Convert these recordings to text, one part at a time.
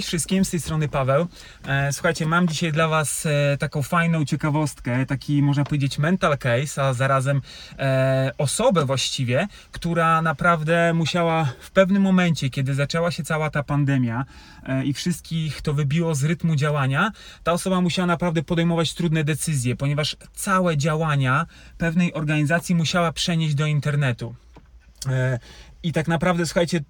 Cześć wszystkim, z tej strony Paweł. E, Słuchajcie, mam dzisiaj dla Was e, taką fajną ciekawostkę, taki można powiedzieć mental case, a zarazem e, osobę właściwie, która naprawdę musiała w pewnym momencie, kiedy zaczęła się cała ta pandemia i wszystkich to wybiło z rytmu działania, ta osoba musiała naprawdę podejmować trudne decyzje, ponieważ całe działania pewnej organizacji musiała przenieść do internetu. I tak naprawdę, słuchajcie,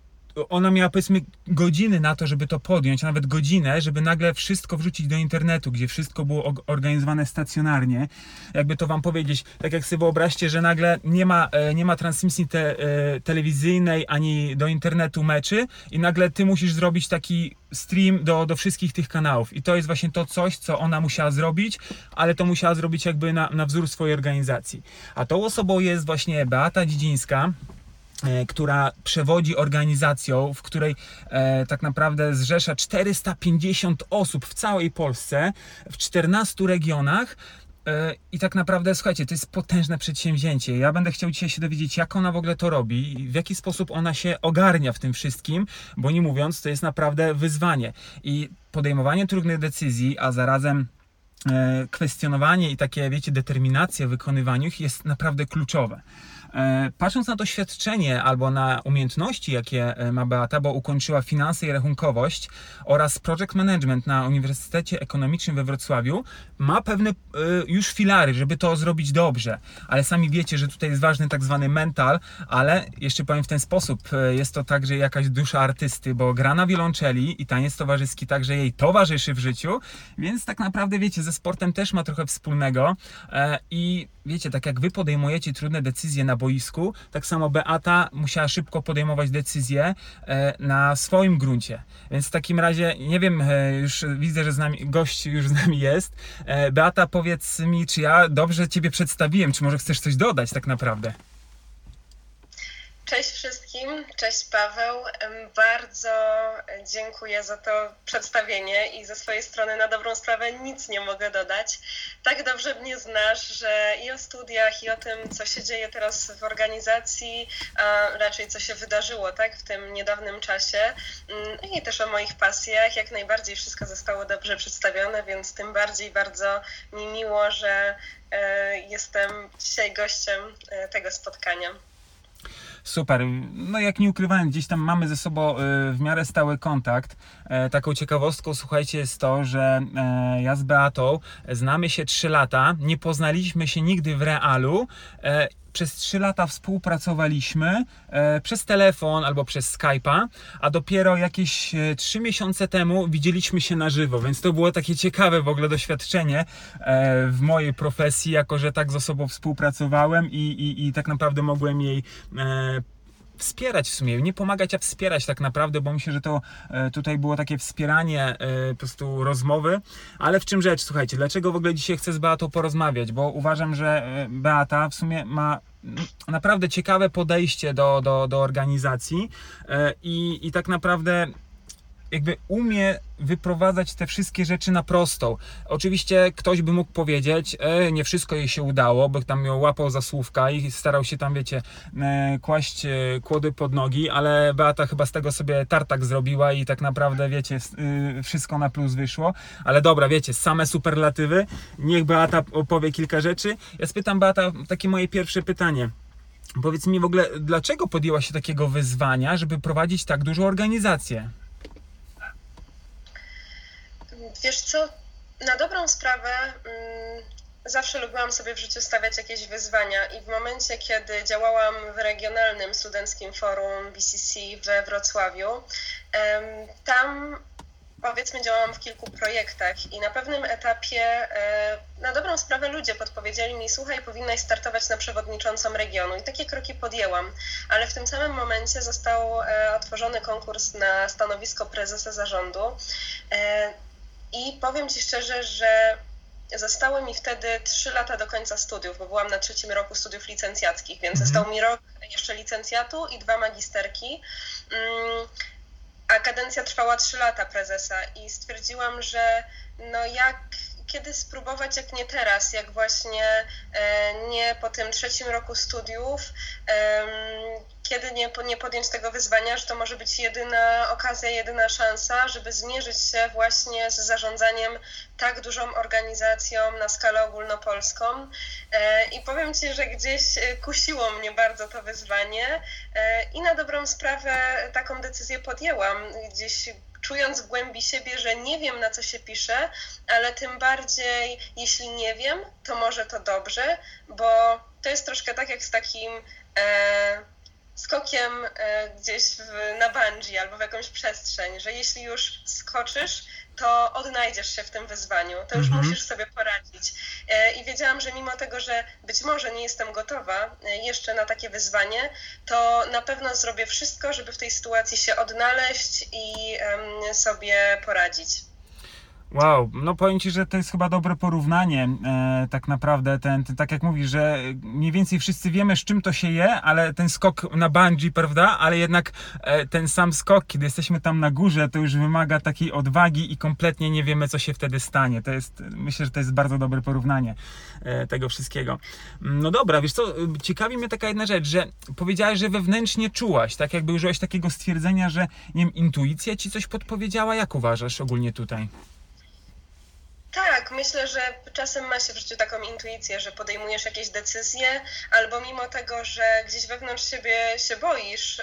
ona miała powiedzmy godziny na to, żeby to podjąć, a nawet godzinę, żeby nagle wszystko wrzucić do internetu, gdzie wszystko było organizowane stacjonarnie. Jakby to wam powiedzieć, tak jak sobie wyobraźcie, że nagle nie ma, e, nie ma transmisji te, e, telewizyjnej ani do internetu meczy i nagle ty musisz zrobić taki stream do, do wszystkich tych kanałów. I to jest właśnie to coś, co ona musiała zrobić, ale to musiała zrobić jakby na, na wzór swojej organizacji. A tą osobą jest właśnie Beata Dzidzińska, która przewodzi organizacją, w której e, tak naprawdę zrzesza 450 osób w całej Polsce, w 14 regionach. E, I tak naprawdę, słuchajcie, to jest potężne przedsięwzięcie. Ja będę chciał dzisiaj się dowiedzieć, jak ona w ogóle to robi, w jaki sposób ona się ogarnia w tym wszystkim, bo nie mówiąc, to jest naprawdę wyzwanie. I podejmowanie trudnych decyzji, a zarazem e, kwestionowanie i takie, wiecie, determinacja w wykonywaniu ich jest naprawdę kluczowe. E, Patrząc na doświadczenie albo na umiejętności, jakie e, ma Beata, bo ukończyła finanse i rachunkowość oraz project management na Uniwersytecie Ekonomicznym we Wrocławiu, ma pewne e, już filary, żeby to zrobić dobrze. Ale sami wiecie, że tutaj jest ważny tak zwany mental, ale jeszcze powiem w ten sposób, jest to także jakaś dusza artysty, bo gra na wiolonczeli i taniec towarzyski także jej towarzyszy w życiu, więc tak naprawdę wiecie, ze sportem też ma trochę wspólnego i wiecie, tak jak wy podejmujecie trudne decyzje na boisku, tak samo Beata musiała szybko podejmować decyzje na swoim gruncie. Więc w takim razie, nie wiem, e, już widzę, że z nami, gość już z nami jest. E, Beata, powiedz mi, czy ja dobrze ciebie przedstawiłem, czy może chcesz coś dodać tak naprawdę? Cześć wszystkim, cześć Paweł. Bardzo dziękuję za to przedstawienie i ze swojej strony na dobrą sprawę nic nie mogę dodać. Tak dobrze mnie znasz, że i o studiach, i o tym, co się dzieje teraz w organizacji, a raczej co się wydarzyło tak, w tym niedawnym czasie, mm, i też o moich pasjach, jak najbardziej wszystko zostało dobrze przedstawione, więc tym bardziej bardzo mi miło, że e, jestem dzisiaj gościem e, tego spotkania. Super. No jak nie ukrywałem, gdzieś tam mamy ze sobą e, w miarę stały kontakt. E, Taką ciekawostką, słuchajcie, jest to, że e, ja z Beatą znamy się 3 lata, nie poznaliśmy się nigdy w realu. E, Przez 3 lata współpracowaliśmy e, przez telefon albo przez Skype'a, a dopiero jakieś e, 3 miesiące temu widzieliśmy się na żywo, więc to było takie ciekawe w ogóle doświadczenie e, w mojej profesji, jako że tak z osobą współpracowałem i, i, i tak naprawdę mogłem jej e, wspierać w sumie, nie pomagać, a wspierać tak naprawdę, bo myślę, że to e, tutaj było takie wspieranie e, po prostu rozmowy. Ale w czym rzecz, słuchajcie, dlaczego w ogóle dzisiaj chcę z Beatą porozmawiać? Bo uważam, że e, Beata w sumie ma naprawdę ciekawe podejście do, do, do organizacji i, i tak naprawdę jakby umie wyprowadzać te wszystkie rzeczy na prostą. Oczywiście ktoś by mógł powiedzieć, e, nie wszystko jej się udało, bo tam ją łapał za słówka i starał się tam, wiecie, e, kłaść e, kłody pod nogi, ale Beata chyba z tego sobie tartak zrobiła i tak naprawdę, wiecie, y, wszystko na plus wyszło. Ale dobra, wiecie, same superlatywy. Niech Beata opowie kilka rzeczy. Ja spytam Beata takie moje pierwsze pytanie. Powiedz mi w ogóle, dlaczego podjęła się takiego wyzwania, żeby prowadzić tak dużą organizację? Wiesz co, na dobrą sprawę mm, zawsze lubiłam sobie w życiu stawiać jakieś wyzwania i w momencie, kiedy działałam w regionalnym studenckim forum BCC we Wrocławiu, tam powiedzmy działałam w kilku projektach i na pewnym etapie e, na dobrą sprawę ludzie podpowiedzieli mi, słuchaj, powinnaś startować na przewodniczącą regionu i takie kroki podjęłam, ale w tym samym momencie został e, otworzony konkurs na stanowisko prezesa zarządu e, i powiem Ci szczerze, że zostały mi wtedy trzy lata do końca studiów, bo byłam na trzecim roku studiów licencjackich, więc Mhm. został mi rok jeszcze licencjatu i dwa magisterki. Mm, a kadencja trwała 3 lata prezesa i stwierdziłam, że no jak kiedy spróbować, jak nie teraz, jak właśnie e, nie po tym trzecim roku studiów, kiedy nie, nie podjąć tego wyzwania, że to może być jedyna okazja, jedyna szansa, żeby zmierzyć się właśnie z zarządzaniem tak dużą organizacją na skalę ogólnopolską. E, I powiem Ci, że gdzieś kusiło mnie bardzo to wyzwanie e, i na dobrą sprawę taką decyzję podjęłam. Gdzieś czując w głębi siebie, że nie wiem na co się pisze, ale tym bardziej jeśli nie wiem, to może to dobrze, bo to jest troszkę tak jak z takim e, skokiem e, gdzieś w, na bungee albo w jakąś przestrzeń, że jeśli już skoczysz, to odnajdziesz się w tym wyzwaniu, to już Mhm. musisz sobie poradzić. E, I wiedziałam, że mimo tego, że być może nie jestem gotowa e, jeszcze na takie wyzwanie, to na pewno zrobię wszystko, żeby w tej sytuacji się odnaleźć i sobie poradzić. Wow, no powiem Ci, że to jest chyba dobre porównanie, e, tak naprawdę, ten, ten, tak jak mówisz, że mniej więcej wszyscy wiemy, z czym to się je, ale ten skok na bungee, prawda, ale jednak e, ten sam skok, kiedy jesteśmy tam na górze, to już wymaga takiej odwagi i kompletnie nie wiemy, co się wtedy stanie. To jest, myślę, że to jest bardzo dobre porównanie e, tego wszystkiego. No dobra, wiesz co, ciekawi mnie taka jedna rzecz, że powiedziałaś, że wewnętrznie czułaś, tak jakby użyłaś takiego stwierdzenia, że nie wiem, intuicja Ci coś podpowiedziała, jak uważasz ogólnie tutaj? Tak, myślę, że czasem ma się w życiu taką intuicję, że podejmujesz jakieś decyzje, albo mimo tego, że gdzieś wewnątrz siebie się boisz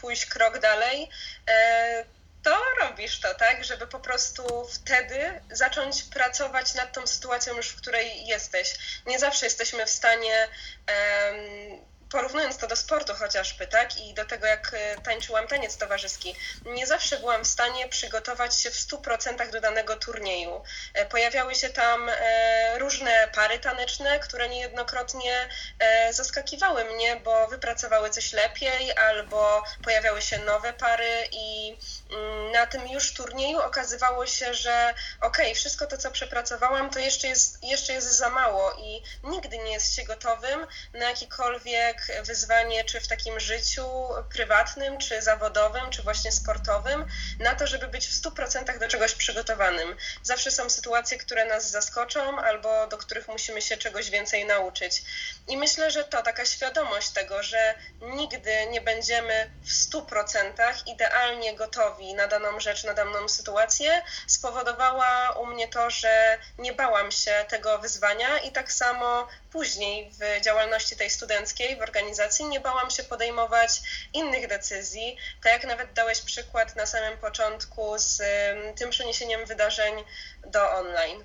pójść krok dalej, e, to robisz to, tak, żeby po prostu wtedy zacząć pracować nad tą sytuacją już, w której jesteś. Nie zawsze jesteśmy w stanie porównując to do sportu chociażby, tak, i do tego, jak e, tańczyłam taniec towarzyski, nie zawsze byłam w stanie przygotować się w 100% do danego turnieju. E, Pojawiały się tam e, różne pary taneczne, które niejednokrotnie e, zaskakiwały mnie, bo wypracowały coś lepiej, albo pojawiały się nowe pary i mm, na tym już turnieju okazywało się, że okej, wszystko to, co przepracowałam, to jeszcze jest, jeszcze jest za mało i nigdy nie jest się gotowym na jakikolwiek wyzwanie, czy w takim życiu prywatnym, czy zawodowym, czy właśnie sportowym, na to, żeby być w 100% do czegoś przygotowanym. Zawsze są sytuacje, które nas zaskoczą, albo do których musimy się czegoś więcej nauczyć. I myślę, że to taka świadomość tego, że nigdy nie będziemy w 100% idealnie gotowi na daną rzecz, na daną sytuację, spowodowała u mnie to, że nie bałam się tego wyzwania i tak samo później w działalności tej studenckiej, w organizacji, nie bałam się podejmować innych decyzji. Tak jak nawet dałeś przykład na samym początku z ym, tym przeniesieniem wydarzeń do online.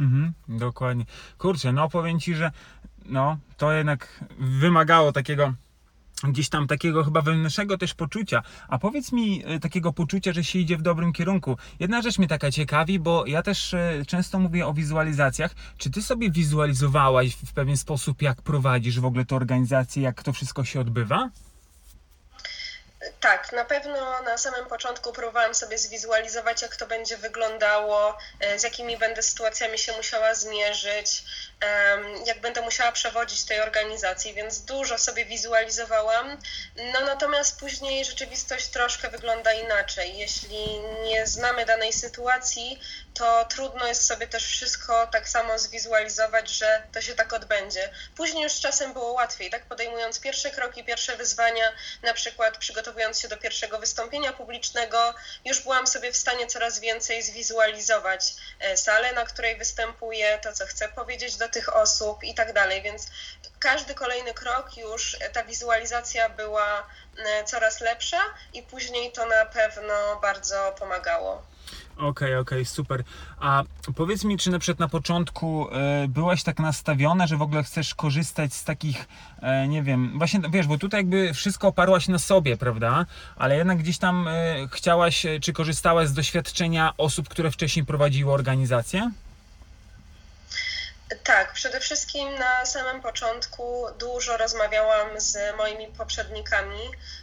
Mhm, dokładnie. Kurczę, no powiem Ci, że no, to jednak wymagało takiego gdzieś tam takiego chyba wewnętrznego też poczucia. A powiedz mi e, takiego poczucia, że się idzie w dobrym kierunku. Jedna rzecz mnie taka ciekawi, bo ja też e, często mówię o wizualizacjach. Czy ty sobie wizualizowałaś w pewien sposób, jak prowadzisz w ogóle tę organizację, jak to wszystko się odbywa? Tak, na pewno na samym początku próbowałam sobie zwizualizować, jak to będzie wyglądało, e, z jakimi będę sytuacjami się musiała zmierzyć, jak będę musiała przewodzić tej organizacji, więc dużo sobie wizualizowałam. No natomiast później rzeczywistość troszkę wygląda inaczej. Jeśli nie znamy danej sytuacji, to trudno jest sobie też wszystko tak samo zwizualizować, że to się tak odbędzie. Później już czasem było łatwiej, tak? Podejmując pierwsze kroki, pierwsze wyzwania, na przykład przygotowując się do pierwszego wystąpienia publicznego, już byłam sobie w stanie coraz więcej zwizualizować e, salę, na której występuję, to, co chcę powiedzieć do tych osób i tak dalej, więc każdy kolejny krok już e, ta wizualizacja była e, coraz lepsza i później to na pewno bardzo pomagało. Okej, okej, super. A powiedz mi, czy na przykład na początku e, byłaś tak nastawiona, że w ogóle chcesz korzystać z takich, e, nie wiem, właśnie wiesz, bo tutaj jakby wszystko oparłaś na sobie, prawda? Ale jednak gdzieś tam e, chciałaś, czy korzystałaś z doświadczenia osób, które wcześniej prowadziły organizację? Tak, przede wszystkim na samym początku dużo rozmawiałam z moimi poprzednikami,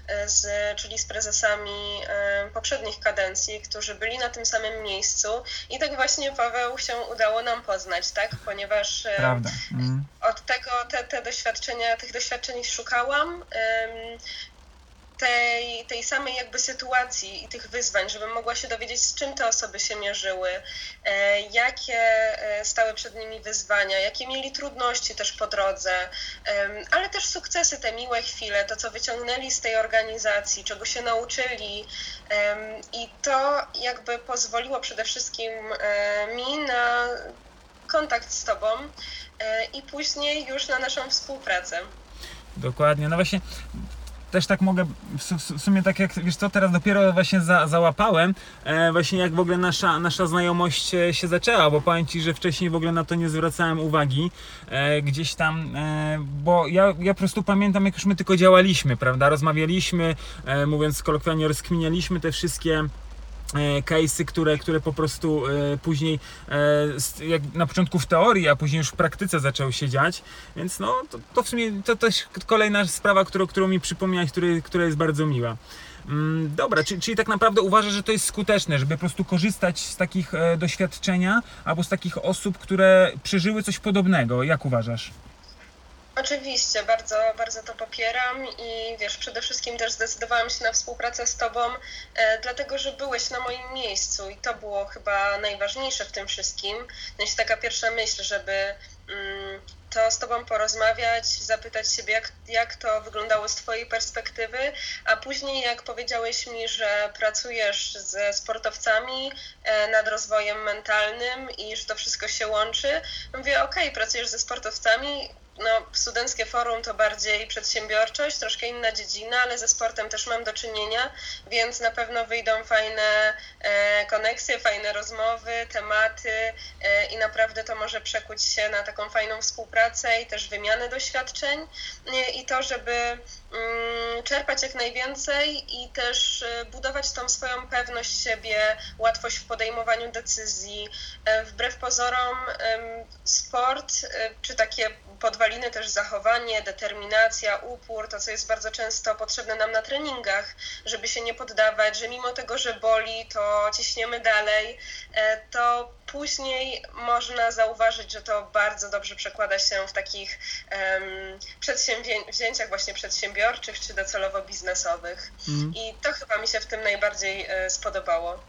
e, z, czyli z prezesami e, poprzednich kadencji, którzy byli na tym samym miejscu. I tak właśnie, Paweł, się udało nam poznać, tak? Ponieważ e, Prawda. Mm. od tego te, te doświadczenia, tych doświadczeń szukałam. Tej, tej samej jakby sytuacji i tych wyzwań, żebym mogła się dowiedzieć, z czym te osoby się mierzyły, e, jakie e, stały przed nimi wyzwania, jakie mieli trudności też po drodze, ale też sukcesy, te miłe chwile, to co wyciągnęli z tej organizacji, czego się nauczyli. I to jakby pozwoliło przede wszystkim mi na kontakt z Tobą i później już na naszą współpracę. Dokładnie. No właśnie też tak mogę, w, sumie tak jak, wiesz co, teraz dopiero właśnie za, załapałem, e, właśnie jak w ogóle nasza, nasza znajomość e, się zaczęła, bo powiem Ci, że wcześniej w ogóle na to nie zwracałem uwagi, e, gdzieś tam, e, bo ja, ja po prostu pamiętam, jak już my tylko działaliśmy, prawda, rozmawialiśmy, e, mówiąc kolokwialnie, rozkminialiśmy te wszystkie case'y, które, które po prostu e, później e, jak na początku w teorii, a później już w praktyce zaczęły się dziać, więc no to, to w sumie to też kolejna sprawa, którą, którą mi przypomniałeś, który, która jest bardzo miła. Mm, dobra, czyli, czyli tak naprawdę uważasz, że to jest skuteczne, żeby po prostu korzystać z takich doświadczenia albo z takich osób, które przeżyły coś podobnego. Jak uważasz? Oczywiście, bardzo, bardzo to popieram i wiesz, przede wszystkim też zdecydowałam się na współpracę z Tobą, e, dlatego że byłeś na moim miejscu i to było chyba najważniejsze w tym wszystkim. No jest taka pierwsza myśl, żeby mm, to z Tobą porozmawiać, zapytać siebie, jak, jak to wyglądało z Twojej perspektywy, a później jak powiedziałeś mi, że pracujesz ze sportowcami e, nad rozwojem mentalnym i że to wszystko się łączy, mówię, okay, pracujesz ze sportowcami, no, studenckie forum to bardziej przedsiębiorczość, troszkę inna dziedzina, ale ze sportem też mam do czynienia, więc na pewno wyjdą fajne koneksje, fajne rozmowy, tematy e, i naprawdę to może przekuć się na taką fajną współpracę i też wymianę doświadczeń e, i to, żeby mm, czerpać jak najwięcej i też e, budować tą swoją pewność siebie, łatwość w podejmowaniu decyzji. Wbrew pozorom sport czy takie podwaliny też zachowanie, determinacja, upór, to co jest bardzo często potrzebne nam na treningach, żeby się nie poddawać, że mimo tego, że boli, to ciśniemy dalej, e, to później można zauważyć, że to bardzo dobrze przekłada się w takich um, przedsięwzięciach właśnie przedsiębiorczych czy docelowo biznesowych. Mm. I to chyba mi się w tym najbardziej e, spodobało.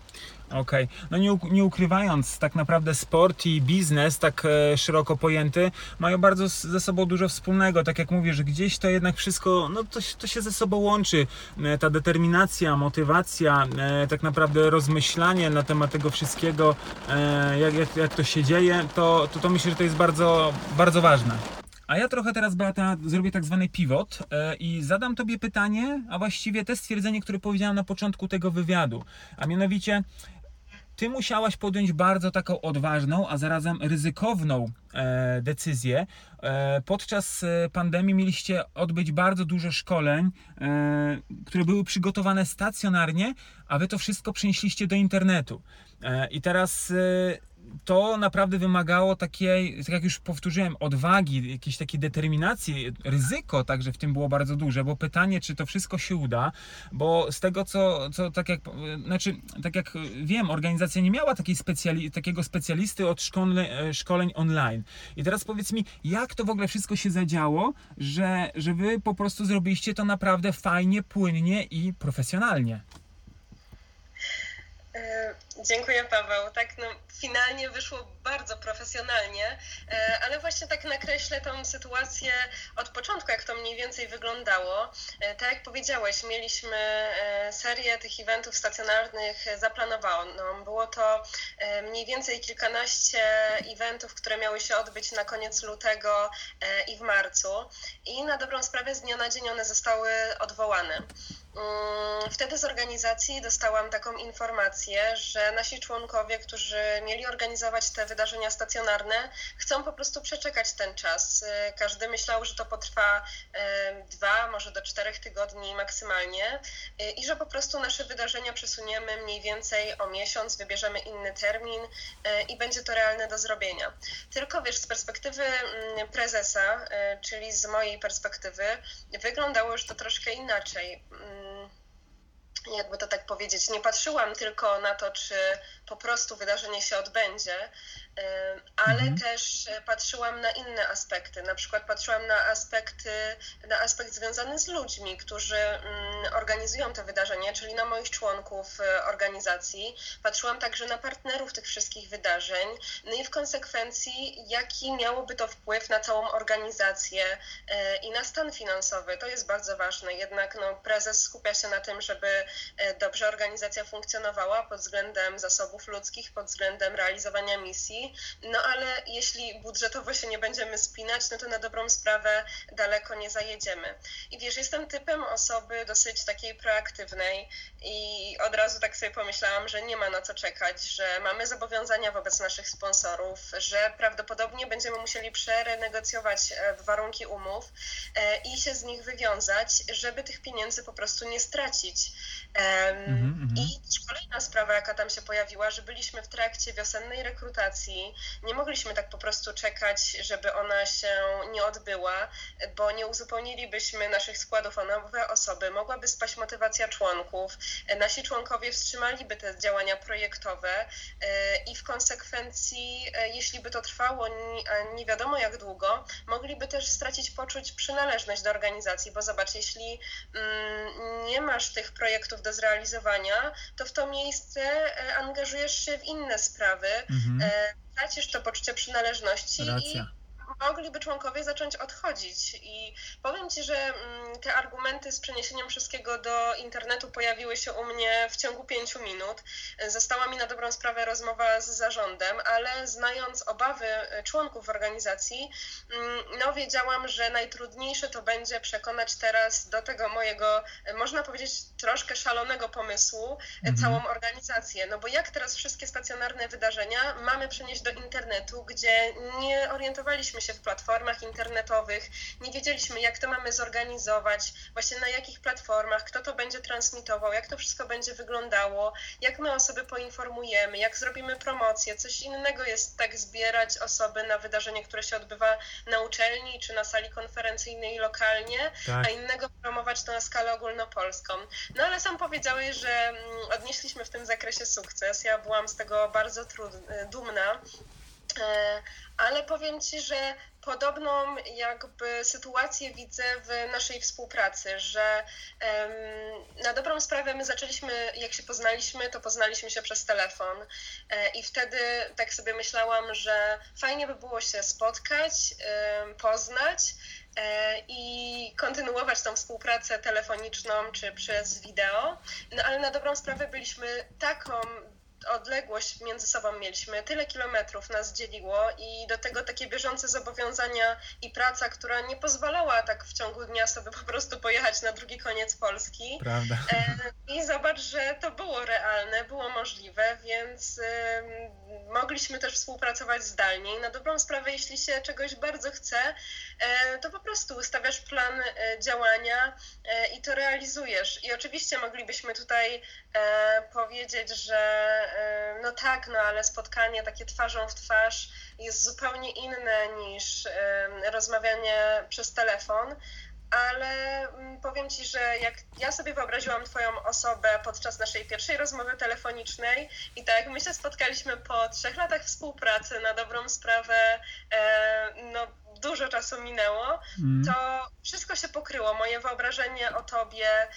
Okej, okay. no nie, nie, ukrywając, tak naprawdę sport i biznes, tak e, szeroko pojęty, mają bardzo ze sobą dużo wspólnego. Tak jak mówię, że gdzieś to jednak wszystko, no to, to się ze sobą łączy. E, ta determinacja, motywacja, e, tak naprawdę rozmyślanie na temat tego wszystkiego, e, jak, jak, jak to się dzieje, to, to, to myślę, że to jest bardzo, bardzo ważne. A ja trochę teraz, Beata, zrobię tak zwany pivot e, i zadam Tobie pytanie, a właściwie te stwierdzenie, które powiedziałam na początku tego wywiadu. A mianowicie, ty musiałaś podjąć bardzo taką odważną, a zarazem ryzykowną e, decyzję. E, podczas e, pandemii mieliście odbyć bardzo dużo szkoleń, e, które były przygotowane stacjonarnie, a wy to wszystko przenieśliście do internetu. E, I teraz e, to naprawdę wymagało takiej, tak jak już powtórzyłem, odwagi, jakiejś takiej determinacji, ryzyko także w tym było bardzo duże, bo pytanie, czy to wszystko się uda, bo z tego, co, co tak jak, znaczy, tak jak wiem, organizacja nie miała takiej specjali, takiego specjalisty od szkoleń, szkoleń online. I teraz powiedz mi, jak to w ogóle wszystko się zadziało, że, że wy po prostu zrobiliście to naprawdę fajnie, płynnie i profesjonalnie? E, dziękuję Paweł. Tak, no, finalnie wyszło bardzo profesjonalnie, e, ale właśnie tak nakreślę tą sytuację od początku, jak to mniej więcej wyglądało. E, tak jak powiedziałeś, mieliśmy serię tych eventów stacjonarnych zaplanowaną. Było to mniej więcej kilkanaście eventów, które miały się odbyć na koniec lutego i w marcu. I na dobrą sprawę z dnia na dzień one zostały odwołane. Mm, wtedy z organizacji dostałam taką informację, że nasi członkowie, którzy mieli organizować te wydarzenia stacjonarne, chcą po prostu przeczekać ten czas. Y, każdy myślał, że to potrwa y, dwa, może do czterech tygodni maksymalnie y, i że po prostu nasze wydarzenia przesuniemy mniej więcej o miesiąc, wybierzemy inny termin i będzie to realne do zrobienia. Tylko wiesz, z perspektywy mm, prezesa, czyli z mojej perspektywy, wyglądało już to troszkę inaczej mm, jakby to tak powiedzieć, nie patrzyłam tylko na to, czy po prostu wydarzenie się odbędzie, ale Mhm. też patrzyłam na inne aspekty. Na przykład patrzyłam na aspekty, na aspekt związany z ludźmi, którzy mm, organizują te wydarzenia, czyli na moich członków e, organizacji. Patrzyłam także na partnerów tych wszystkich wydarzeń, no i w konsekwencji, jaki miałoby to wpływ na całą organizację e, i na stan finansowy. To jest bardzo ważne. Jednak no, prezes skupia się na tym, żeby dobrze organizacja funkcjonowała pod względem zasobów ludzkich, pod względem realizowania misji. No ale jeśli budżetowo się nie będziemy spinać, no to na dobrą sprawę daleko nie zajedziemy. I wiesz, jestem typem osoby dosyć takiej proaktywnej i od razu tak sobie pomyślałam, że nie ma na co czekać, że mamy zobowiązania wobec naszych sponsorów, że prawdopodobnie będziemy musieli przenegocjować e, warunki umów e, i się z nich wywiązać, żeby tych pieniędzy po prostu nie stracić. Em, mhm. I też kolejna sprawa, jaka tam się pojawiła, że byliśmy w trakcie wiosennej rekrutacji. Nie mogliśmy tak po prostu czekać, żeby ona się nie odbyła, bo nie uzupełnilibyśmy naszych składów o nowe osoby. Mogłaby spaść motywacja członków. Nasi członkowie wstrzymaliby te działania projektowe e, i w konsekwencji, e, jeśli by to trwało nie wiadomo jak długo, mogliby też stracić poczuć przynależność do organizacji, bo zobacz, jeśli mm, nie masz tych projektów do zrealizowania, to w to miejsce e, angażujesz się w inne sprawy, Mhm. e, tracisz to poczucie przynależności i Racja. Mogliby członkowie zacząć odchodzić. I powiem Ci, że mm, te argumenty z przeniesieniem wszystkiego do internetu pojawiły się u mnie w ciągu pięciu minut. Została mi na dobrą sprawę rozmowa z zarządem, ale znając obawy e, członków organizacji, mm, no wiedziałam, że najtrudniejsze to będzie przekonać teraz do tego mojego, e, można powiedzieć, troszkę szalonego pomysłu e, Mhm. całą organizację. No bo jak teraz wszystkie stacjonarne wydarzenia mamy przenieść do internetu, gdzie nie orientowaliśmy się w platformach internetowych, nie wiedzieliśmy, jak to mamy zorganizować, właśnie na jakich platformach, kto to będzie transmitował, jak to wszystko będzie wyglądało, jak my osoby poinformujemy, jak zrobimy promocję. Coś innego jest tak zbierać osoby na wydarzenie, które się odbywa na uczelni czy na sali konferencyjnej lokalnie, Tak. a innego promować to na skalę ogólnopolską. No ale sam powiedziałeś, że mm, odnieśliśmy w tym zakresie sukces. Ja byłam z tego bardzo trud- dumna. E, Ale powiem Ci, że podobną jakby sytuację widzę w naszej współpracy, że na dobrą sprawę my zaczęliśmy, jak się poznaliśmy, to poznaliśmy się przez telefon. E, i wtedy tak sobie myślałam, że fajnie by było się spotkać, poznać e, i kontynuować tą współpracę telefoniczną czy przez wideo, no ale na dobrą sprawę byliśmy taką odległość między sobą mieliśmy, tyle kilometrów nas dzieliło i do tego takie bieżące zobowiązania i praca, która nie pozwalała tak w ciągu dnia sobie po prostu pojechać na drugi koniec Polski. Prawda. E, I zobacz, że to było realne, było możliwe, więc mogliśmy też współpracować zdalnie. I na dobrą sprawę, jeśli się czegoś bardzo chce, e, to po prostu ustawiasz plan e, działania i to realizujesz. I oczywiście moglibyśmy tutaj powiedzieć, że no tak, no ale spotkanie takie twarzą w twarz jest zupełnie inne niż e, rozmawianie przez telefon ale mm, powiem Ci, że jak ja sobie wyobraziłam Twoją osobę podczas naszej pierwszej rozmowy telefonicznej i tak my się spotkaliśmy po trzech latach współpracy na dobrą sprawę, e, no dużo czasu minęło, Mm. to wszystko się pokryło. Moje wyobrażenie o Tobie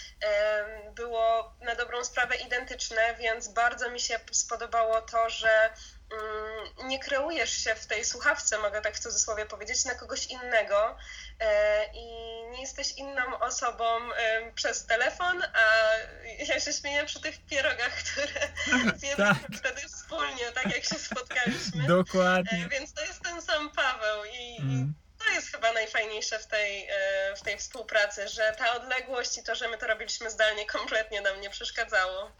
było na dobrą sprawę identyczne, więc bardzo mi się spodobało to, że mm, nie kreujesz się w tej słuchawce, mogę tak w cudzysłowie powiedzieć, na kogoś innego e, i nie jesteś inną osobą przez telefon, a ja się śmieję przy tych pierogach, które zjedliśmy wtedy wspólnie, tak jak się spotkaliśmy. Dokładnie. E, Więc to jest ten sam Paweł i, i to jest chyba najfajniejsze w tej, e, w tej współpracy, że ta odległość i to, że my to robiliśmy zdalnie, kompletnie nam nie przeszkadzało.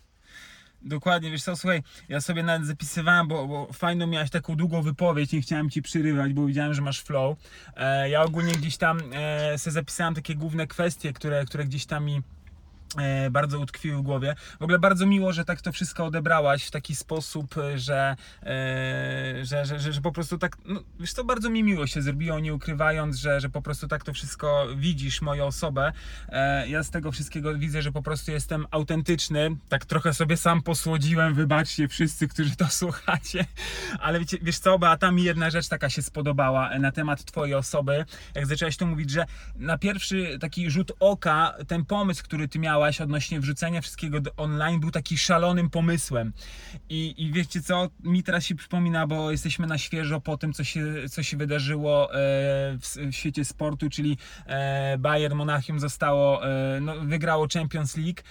Dokładnie, wiesz co, słuchaj, ja sobie nawet zapisywałem, bo, bo fajną miałeś taką długą wypowiedź, nie chciałem ci przyrywać, bo widziałem, że masz flow. E, ja ogólnie gdzieś tam e, sobie zapisałem takie główne kwestie, które, które gdzieś tam mi bardzo utkwiły w głowie. W ogóle bardzo miło, że tak to wszystko odebrałaś w taki sposób, e, że, e, że, że, że, że po prostu tak, no, wiesz to bardzo mi miło się zrobiło, nie ukrywając, że, że po prostu tak to wszystko widzisz, moją osobę. E, ja z tego wszystkiego widzę, że po prostu jestem autentyczny, tak trochę sobie sam posłodziłem, wybaczcie wszyscy, którzy to słuchacie, ale wiecie, wiesz co, Beata, mi jedna rzecz taka się spodobała e, na temat twojej osoby, jak zaczęłaś tu mówić, że na pierwszy taki rzut oka ten pomysł, który ty miałaś odnośnie wrzucenia wszystkiego do online był taki szalonym pomysłem. I, i wiecie co, mi teraz się przypomina, bo jesteśmy na świeżo po tym, co się, co się wydarzyło e, w, świecie sportu, czyli e, Bayern Monachium zostało, e, no, wygrało Champions League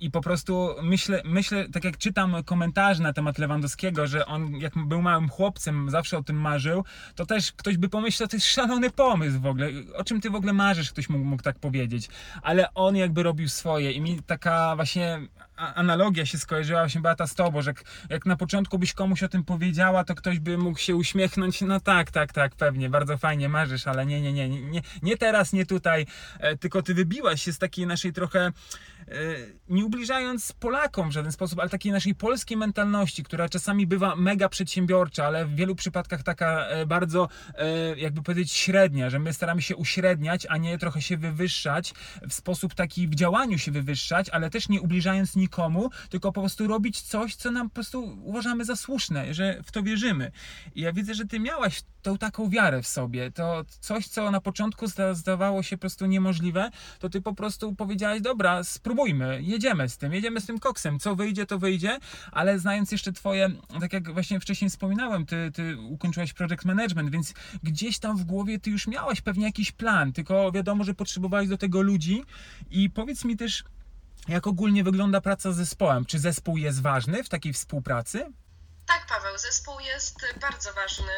i po prostu myślę, myślę, tak jak czytam komentarze na temat Lewandowskiego, że on jak był małym chłopcem, zawsze o tym marzył, to też ktoś by pomyślał, to jest szalony pomysł w ogóle, o czym ty w ogóle marzysz, ktoś mógł, mógł tak powiedzieć, ale on jakby robił swoje i mi taka właśnie analogia się skojarzyła się Beata z tobą, że jak, na początku byś komuś o tym powiedziała, to ktoś by mógł się uśmiechnąć, no tak, tak, tak, pewnie, bardzo fajnie marzysz, ale nie, nie, nie, nie, nie, teraz, nie tutaj, e, tylko ty wybiłaś się z takiej naszej trochę, e, nie ubliżając Polakom w żaden sposób, ale takiej naszej polskiej mentalności, która czasami bywa mega przedsiębiorcza, ale w wielu przypadkach taka e, bardzo, e, jakby powiedzieć, średnia, że my staramy się uśredniać, a nie trochę się wywyższać w sposób taki w działaniu się wywyższać, ale też nie ubliżając nikomu, tylko po prostu robić coś, co nam po prostu uważamy za słuszne, że w to wierzymy. I ja widzę, że ty miałaś tą taką wiarę w sobie. To coś, co na początku zda, zdawało się po prostu niemożliwe, to ty po prostu powiedziałaś, dobra, spróbujmy, jedziemy z tym, jedziemy z tym koksem, co wyjdzie, to wyjdzie, ale znając jeszcze twoje, tak jak właśnie wcześniej wspominałem, ty, ty ukończyłaś project management, więc gdzieś tam w głowie ty już miałaś pewnie jakiś plan, tylko wiadomo, że potrzebowałaś do tego ludzi i powiedz mi też, jak ogólnie wygląda praca z zespołem? Czy zespół jest ważny w takiej współpracy? Tak, Paweł, zespół jest bardzo ważny.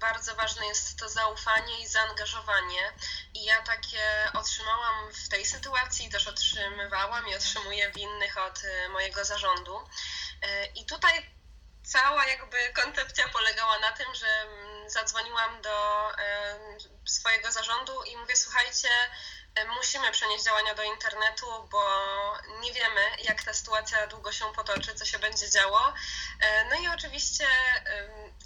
Bardzo ważne jest to zaufanie i zaangażowanie. I ja takie otrzymałam w tej sytuacji, też otrzymywałam i otrzymuję w innych od y, mojego zarządu. Y, I tutaj cała jakby koncepcja polegała na tym, że mm, zadzwoniłam do y, swojego zarządu i mówię, słuchajcie, musimy przenieść działania do internetu, bo nie wiemy, jak ta sytuacja długo się potoczy, co się będzie działo. E, No i oczywiście,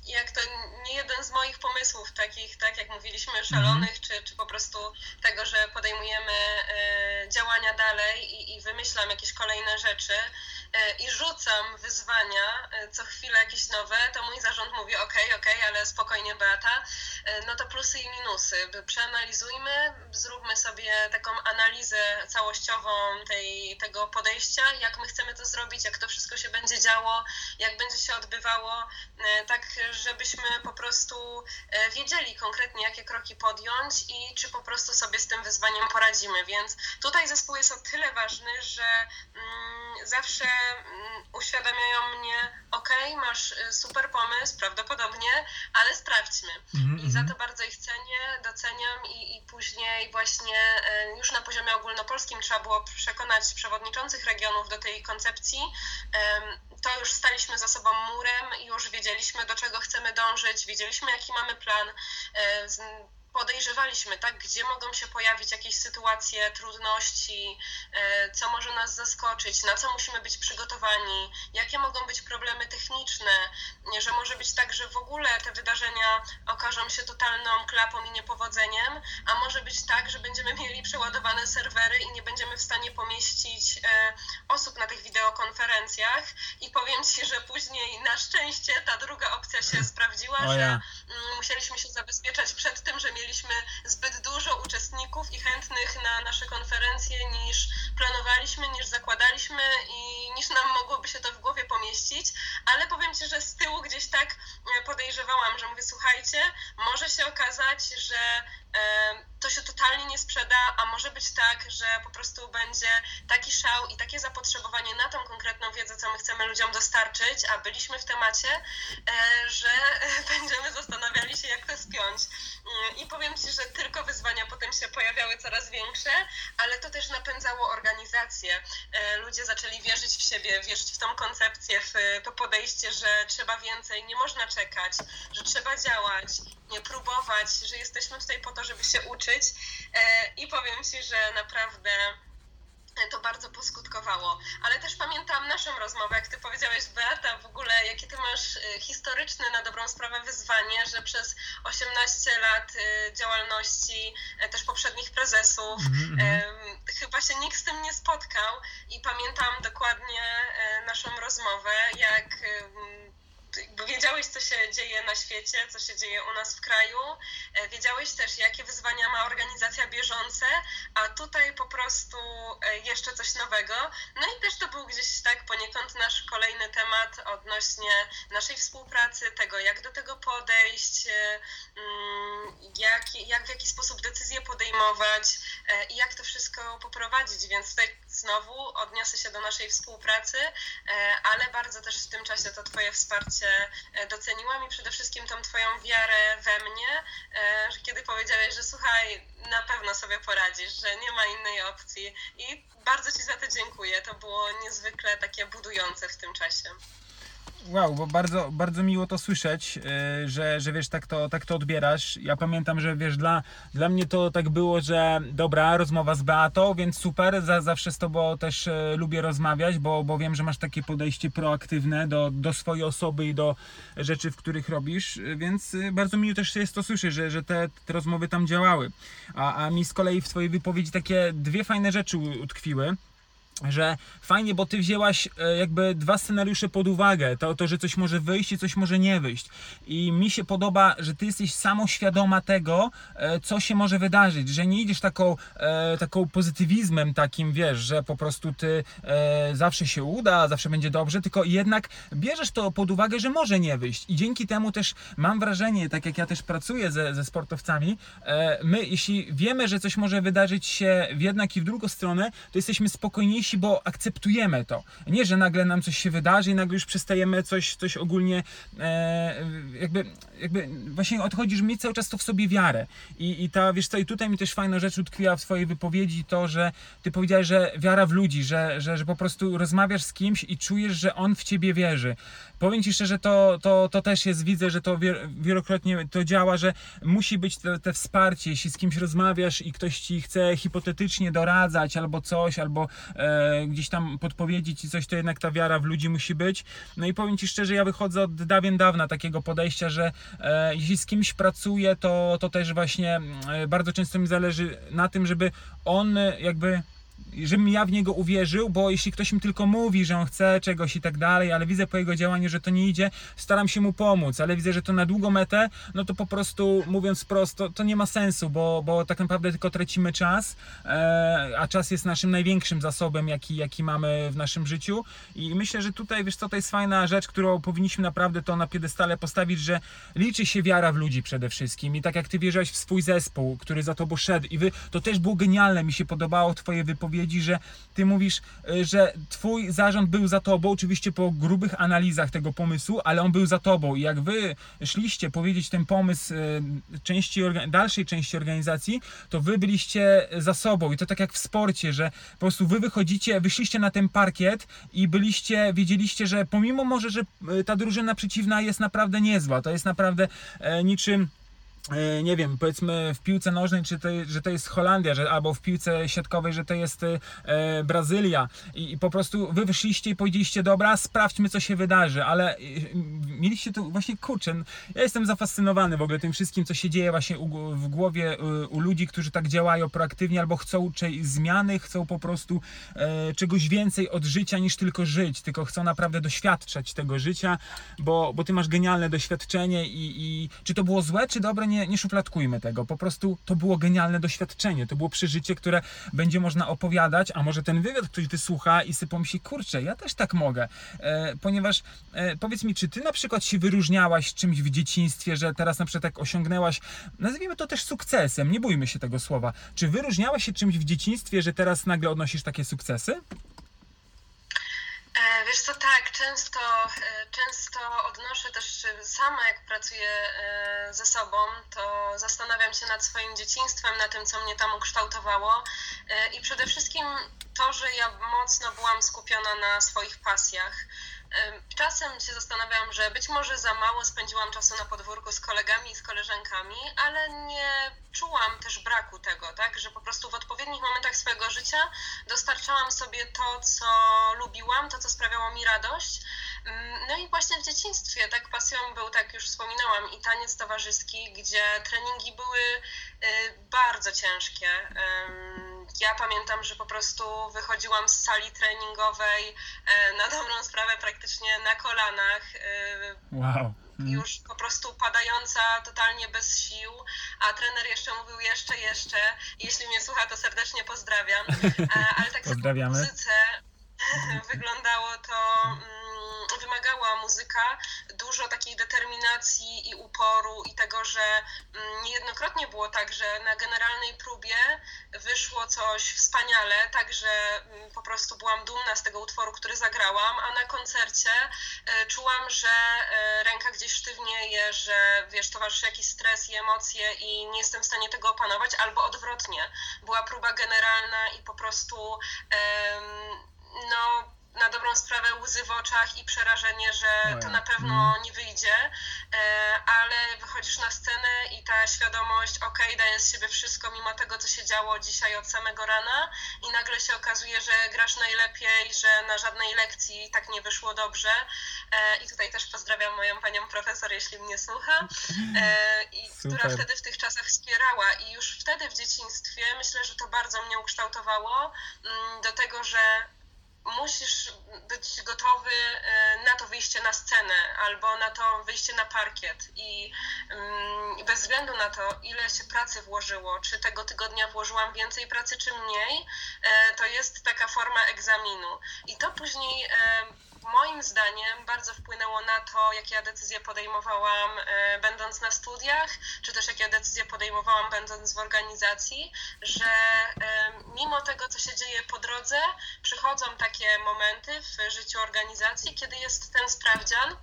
jak to nie jeden z moich pomysłów, takich, tak jak mówiliśmy, szalonych, czy, czy po prostu tego, że podejmujemy e, działania dalej i, i wymyślam jakieś kolejne rzeczy e, i rzucam wyzwania, e, co chwilę jakieś nowe, to mój zarząd mówi: OK, OK, ale spokojnie, Beata. E, No to plusy i minusy. Przeanalizujmy, zróbmy sobie taką analizę całościową tej, tego podejścia, jak my chcemy to zrobić, jak to wszystko się będzie działo, jak będzie się odbywało, e, tak żebyśmy po prostu e, wiedzieli konkretnie, jakie kroki podjąć i czy po prostu sobie z tym wyzwaniem poradzimy. Więc tutaj zespół jest o tyle ważny, że mm, zawsze mm, uświadamiają mnie, ok, masz super pomysł, prawdopodobnie, ale sprawdźmy. Mhm, I za mhm. to bardzo ich cenię, doceniam i, i później właśnie e, już na poziomie ogólnopolskim trzeba było przekonać przewodniczących regionów do tej koncepcji. To już staliśmy za sobą murem i już wiedzieliśmy, do czego chcemy dążyć, wiedzieliśmy, jaki mamy plan. Podejrzewaliśmy, tak, gdzie mogą się pojawić jakieś sytuacje, trudności, e, co może nas zaskoczyć, na co musimy być przygotowani, jakie mogą być problemy techniczne, że może być tak, że w ogóle te wydarzenia okażą się totalną klapą i niepowodzeniem, a może być tak, że będziemy mieli przeładowane serwery i nie będziemy w stanie pomieścić e, osób na tych wideokonferencjach i powiem Ci, że później na szczęście ta druga opcja się sprawdziła, O że ja. mm, musieliśmy się zabezpieczać przed tym, że mieliśmy zbyt dużo uczestników i chętnych na nasze konferencje niż planowaliśmy, niż zakładaliśmy i niż nam mogłoby się to w głowie pomieścić, ale powiem Ci, że z tyłu gdzieś tak e, podejrzewałam, że mówię, słuchajcie, może się okazać, że to się totalnie nie sprzeda, a może być tak, że po prostu będzie taki szał i takie zapotrzebowanie na tą konkretną wiedzę, co my chcemy ludziom dostarczyć, a byliśmy w temacie, e, że będziemy zastanawiali się, jak to spiąć. Mm, I powiem Ci, że tylko wyzwania potem się pojawiały coraz większe, ale to też napędzało organizację. E, Ludzie zaczęli wierzyć w siebie, wierzyć w tą koncepcję, w to podejście, że trzeba więcej, nie można czekać, że trzeba działać, nie próbować, że jesteśmy tutaj po to, żeby się uczyć. E, I powiem Ci, że naprawdę e, to bardzo poskutkowało. Ale też pamiętam naszą rozmowę, jak ty powiedziałeś, Beata, w ogóle jakie ty masz e, historyczne na dobrą sprawę wyzwanie, że przez 18 lat działalności też poprzednich prezesów mhm. em, chyba się nikt z tym nie spotkał i pamiętam dokładnie naszą rozmowę, jak wiedziałeś, co się dzieje na świecie, co się dzieje u nas w kraju, e, wiedziałeś też, jakie wyzwania ma organizacja bieżące, a tutaj po prostu e, jeszcze coś nowego. No i też to był gdzieś tak poniekąd nasz kolejny temat odnośnie naszej współpracy, tego jak do tego podejść, e, mm, jak, jak w jaki sposób decyzje podejmować i jak to wszystko poprowadzić. Więc tutaj znowu odniosę się do naszej współpracy, ale bardzo też w Twoje wsparcie e, doceniłam i przede wszystkim tą Twoją wiarę we mnie, e, że kiedy powiedziałeś, że słuchaj, na pewno sobie poradzisz, że nie ma innej opcji i bardzo Ci za to dziękuję. To było niezwykle takie budujące w tym. Wow, bo bardzo, bardzo miło to słyszeć, yy, że, że wiesz, tak to, tak to odbierasz. Ja pamiętam, że wiesz, dla, dla mnie to tak było, że dobra, rozmowa z Beatą, więc super, za, zawsze z tobą też e, lubię rozmawiać, bo, bo wiem, że masz takie podejście proaktywne do, do swojej osoby i do rzeczy, w których robisz, yy, więc yy, bardzo miło też jest to słyszeć, że, że te, te rozmowy tam działały. A, a mi z kolei w twojej wypowiedzi takie dwie fajne rzeczy utkwiły że fajnie, bo ty wzięłaś e, jakby dwa scenariusze pod uwagę. To, to, że coś może wyjść i coś może nie wyjść. I mi się podoba, że ty jesteś samoświadoma tego, e, co się może wydarzyć, że nie idziesz taką, e, taką pozytywizmem takim, wiesz, że po prostu ty zawsze się uda, zawsze będzie dobrze, tylko jednak bierzesz to pod uwagę, że może nie wyjść. I dzięki temu też mam wrażenie, tak jak ja też pracuję ze, ze sportowcami, my jeśli wiemy, że coś może wydarzyć się w jednak i w drugą stronę, to jesteśmy spokojniejsi, bo akceptujemy to. Nie, że nagle nam coś się wydarzy i nagle już przestajemy coś, coś ogólnie e, jakby, jakby właśnie odchodzi, że mieć cały czas to w sobie wiarę. I, I ta, wiesz co, i tutaj mi też fajna rzecz utkwiła w swojej wypowiedzi, to, że ty powiedziałeś, że wiara w ludzi, że, że, że po prostu rozmawiasz z kimś i czujesz, że on w ciebie wierzy. Powiem ci szczerze, to, to, to też jest, widzę, że to wiel- wielokrotnie to działa, że musi być te, te wsparcie, jeśli z kimś rozmawiasz i ktoś ci chce hipotetycznie doradzać albo coś, albo e, gdzieś tam podpowiedzieć ci coś, to jednak ta wiara w ludzi musi być. No i powiem ci szczerze, ja wychodzę od dawien dawna takiego podejścia, że e, jeśli z kimś pracuję, to, to też właśnie e, bardzo często mi zależy na tym, żeby on jakby żebym ja w niego uwierzył, bo jeśli ktoś mi tylko mówi, że on chce czegoś i tak dalej, ale widzę po jego działaniu, że to nie idzie, staram się mu pomóc, ale widzę, że to na długą metę, no to po prostu mówiąc prosto, to nie ma sensu, bo, bo tak naprawdę tylko tracimy czas, e, a czas jest naszym największym zasobem, jaki, jaki mamy w naszym życiu. I myślę, że tutaj, wiesz co, to jest fajna rzecz, którą powinniśmy naprawdę to na piedestale postawić, że liczy się wiara w ludzi przede wszystkim. I tak jak ty wierzyłeś w swój zespół, który za tobą szedł i wy, to też było genialne, mi się podobało w twojej wypowiedzi, że ty mówisz, y, że twój zarząd był za tobą, oczywiście po grubych analizach tego pomysłu, ale on był za tobą. I jak wy szliście powiedzieć ten pomysł y, części, dalszej części organizacji, to wy byliście za sobą. I to tak jak w sporcie, że po prostu wy wychodzicie, wyszliście na ten parkiet i byliście, wiedzieliście, że pomimo może, że y, ta drużyna przeciwna jest naprawdę niezła, to jest naprawdę e, niczym nie wiem, powiedzmy w piłce nożnej, czy to, że to jest Holandia, że, albo w piłce siatkowej, że to jest e, Brazylia. I, i po prostu wy wyszliście i powiedzieliście, dobra, sprawdźmy co się wydarzy, ale e, mieliście tu właśnie, kurczę, ja jestem zafascynowany w ogóle tym wszystkim, co się dzieje właśnie u, w głowie u, u ludzi, którzy tak działają proaktywnie, albo chcą czyjejś zmiany, chcą po prostu e, czegoś więcej od życia niż tylko żyć, tylko chcą naprawdę doświadczać tego życia, bo, bo ty masz genialne doświadczenie i, i czy to było złe, czy dobre, nie, nie szufladkujmy tego. Po prostu to było genialne doświadczenie, to było przeżycie, które będzie można opowiadać, a może ten wywiad ktoś wysłucha i sobie pomyśli, kurczę, ja też tak mogę, e, ponieważ e, powiedz mi, czy ty na przykład się wyróżniałaś czymś w dzieciństwie, że teraz na przykład tak osiągnęłaś, nazwijmy to też sukcesem, nie bójmy się tego słowa, czy wyróżniałaś się czymś w dzieciństwie, że teraz nagle odnosisz takie sukcesy? E, Wiesz co, tak, często, e, często odnoszę też e, sama, jak pracuję ze sobą, to zastanawiam się nad swoim dzieciństwem, na tym, co mnie tam ukształtowało i przede wszystkim to, że ja mocno byłam skupiona na swoich pasjach. Czasem się zastanawiam, że być może za mało spędziłam czasu na podwórku z kolegami i z koleżankami, ale nie czułam też braku tego, tak? Że po prostu w odpowiednich momentach swojego życia dostarczałam sobie to, co lubiłam, to, co sprawiało mi radość. No i właśnie w dzieciństwie tak pasją był, tak już wspominałam, i taniec towarzyski, gdzie treningi były y, bardzo ciężkie. Ja pamiętam, że po prostu wychodziłam z sali treningowej e, na dobrą sprawę praktycznie na kolanach, y, Wow. Mm. już po prostu padająca totalnie bez sił, a trener jeszcze mówił jeszcze, jeszcze. Jeśli mnie słucha, to serdecznie pozdrawiam. E, Ale tak Pozdrawiamy. muzyce wyglądało to, mm, wymagała muzyka dużo takiej determinacji i uporu i tego, że mm, niejednokrotnie było tak, że na generalnej próbie wyszło coś wspaniale, także mm, po prostu byłam dumna z tego utworu, który zagrałam, a na koncercie e, czułam, że e, ręka gdzieś sztywnieje, że wiesz, towarzyszy jakiś stres i emocje i nie jestem w stanie tego opanować, albo odwrotnie. Była próba generalna i po prostu no na dobrą sprawę łzy w oczach i przerażenie, że Ojej. to na pewno nie wyjdzie, e, ale wychodzisz na scenę i ta świadomość, okej, daję z siebie wszystko mimo tego, co się działo dzisiaj od samego rana i nagle się okazuje, że grasz najlepiej, że na żadnej lekcji tak nie wyszło dobrze. E, i tutaj też pozdrawiam moją panią profesor, jeśli mnie słucha, e, i która wtedy w tych czasach wspierała. I już wtedy w dzieciństwie myślę, że to bardzo mnie ukształtowało mm, do tego, że musisz być gotowy e, na to wyjście na scenę albo na to wyjście na parkiet i mm, bez względu na to, ile się pracy włożyło, czy tego tygodnia włożyłam więcej pracy, czy mniej, e, to jest taka forma egzaminu. I to później e, moim zdaniem bardzo wpłynęło na to, jakie ja decyzje podejmowałam e, będąc na studiach, czy też jakie decyzje podejmowałam będąc w organizacji, że e, mimo tego, co się dzieje po drodze, przychodzą takie momenty w życiu organizacji, kiedy jest ten sprawdzian.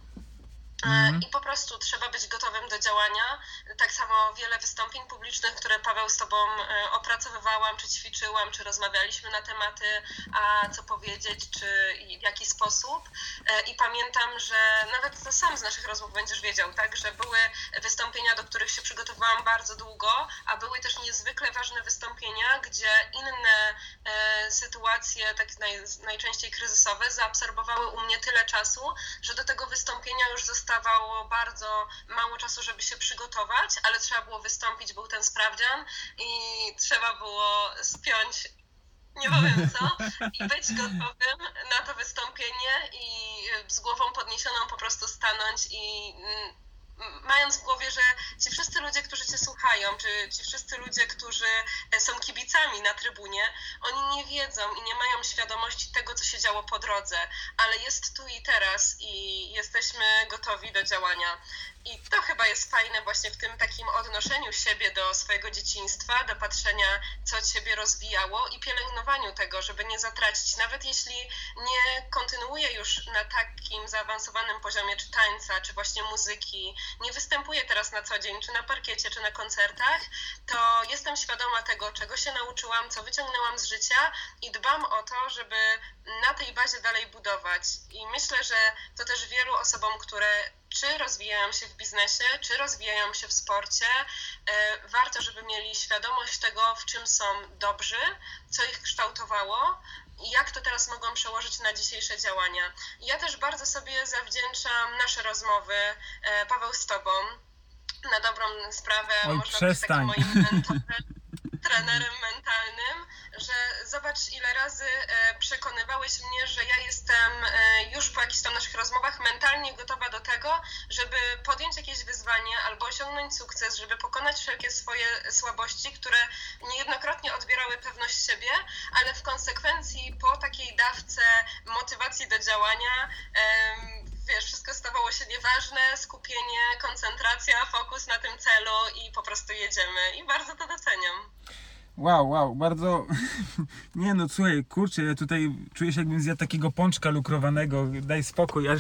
E, Mhm. I po prostu trzeba być gotowym do działania. Tak samo wiele wystąpień publicznych, które Paweł z Tobą e, opracowywałam, czy ćwiczyłam, czy rozmawialiśmy na tematy, a co powiedzieć, czy w jaki sposób. E, I pamiętam, że nawet to sam z naszych rozmów będziesz wiedział, tak, że były wystąpienia, do których się przygotowywałam bardzo długo, a były też niezwykle ważne wystąpienia, gdzie inne sytuacje, tak naj, najczęściej kryzysowe, zaabsorbowały u mnie tyle czasu, że do tego wystąpienia już zostawało bardzo mało czasu, żeby się przygotować, ale trzeba było wystąpić, był ten sprawdzian i trzeba było spiąć nie powiem co, i być gotowym na to wystąpienie i z głową podniesioną po prostu stanąć i mm, mając w głowie, że ci wszyscy ludzie, którzy cię słuchają, czy ci wszyscy ludzie, którzy są kibicami na trybunie, oni nie wiedzą i nie mają świadomości tego, co się działo po drodze, ale jest tu i teraz i jesteśmy gotowi do działania. I to chyba jest fajne właśnie w tym takim odnoszeniu siebie do swojego dzieciństwa, do patrzenia, co ciebie rozwijało i pielęgnowaniu tego, żeby nie zatracić. Nawet jeśli nie kontynuuję już na takim zaawansowanym poziomie czy tańca, czy właśnie muzyki, nie występuję teraz na co dzień, czy na parkiecie, czy na koncertach, to jestem świadoma tego, czego się nauczyłam, co wyciągnęłam z życia i dbam o to, żeby na tej bazie dalej budować. I myślę, że to też wielu osobom, które czy rozwijają się w biznesie, czy rozwijają się w sporcie, e, warto, żeby mieli świadomość tego, w czym są dobrzy, co ich kształtowało i jak to teraz mogą przełożyć na dzisiejsze działania. Ja też bardzo sobie zawdzięczam nasze rozmowy, e, Paweł, z Tobą. Na dobrą sprawę Oj, można przestań. być takim moim mentorem, trenerem mentalnym, że zobacz ile razy e, przekonywałeś mnie, że ja jestem e, już po jakichś tam naszych rozmowach mentalnie gotowa do tego, żeby podjąć jakieś wyzwanie albo osiągnąć sukces, żeby pokonać wszelkie swoje słabości, które niejednokrotnie odbierały pewność siebie, ale w konsekwencji po takiej dawce motywacji do działania wiesz, wszystko stawało się nieważne, skupienie, koncentracja, fokus na tym celu i po prostu jedziemy. I bardzo to doceniam. Wow, wow, bardzo. Nie no, słuchaj, kurczę, ja tutaj czuję się jakbym zjadł takiego pączka lukrowanego. Daj spokój, aż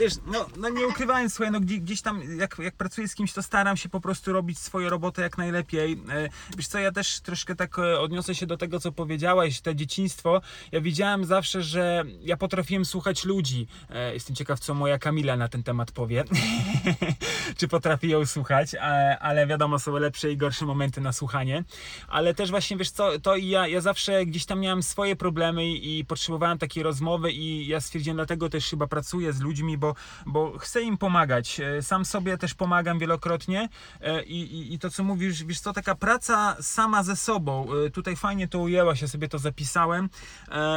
wiesz, no, no nie ukrywając, słuchaj, no gdzieś, gdzieś tam jak, jak pracuję z kimś, to staram się po prostu robić swoją robotę jak najlepiej. E, Wiesz co, ja też troszkę tak e, odniosę się do tego, co powiedziałaś, to dzieciństwo. Ja widziałem zawsze, że ja potrafiłem słuchać ludzi. E, Jestem ciekaw, co moja Kamila na ten temat powie. Czy potrafi ją słuchać, ale wiadomo, są lepsze i gorsze momenty na słuchanie. Ale też właśnie, wiesz co, to ja, ja zawsze gdzieś tam miałem swoje problemy i potrzebowałem takiej rozmowy i ja stwierdziłem, dlatego też chyba pracuję z ludźmi, bo, bo chcę im pomagać. E, Sam sobie też pomagam wielokrotnie. E, i, i, i to, co mówisz, wiesz co, taka praca sama ze sobą, e, tutaj fajnie to ujęłaś, ja sobie to zapisałem,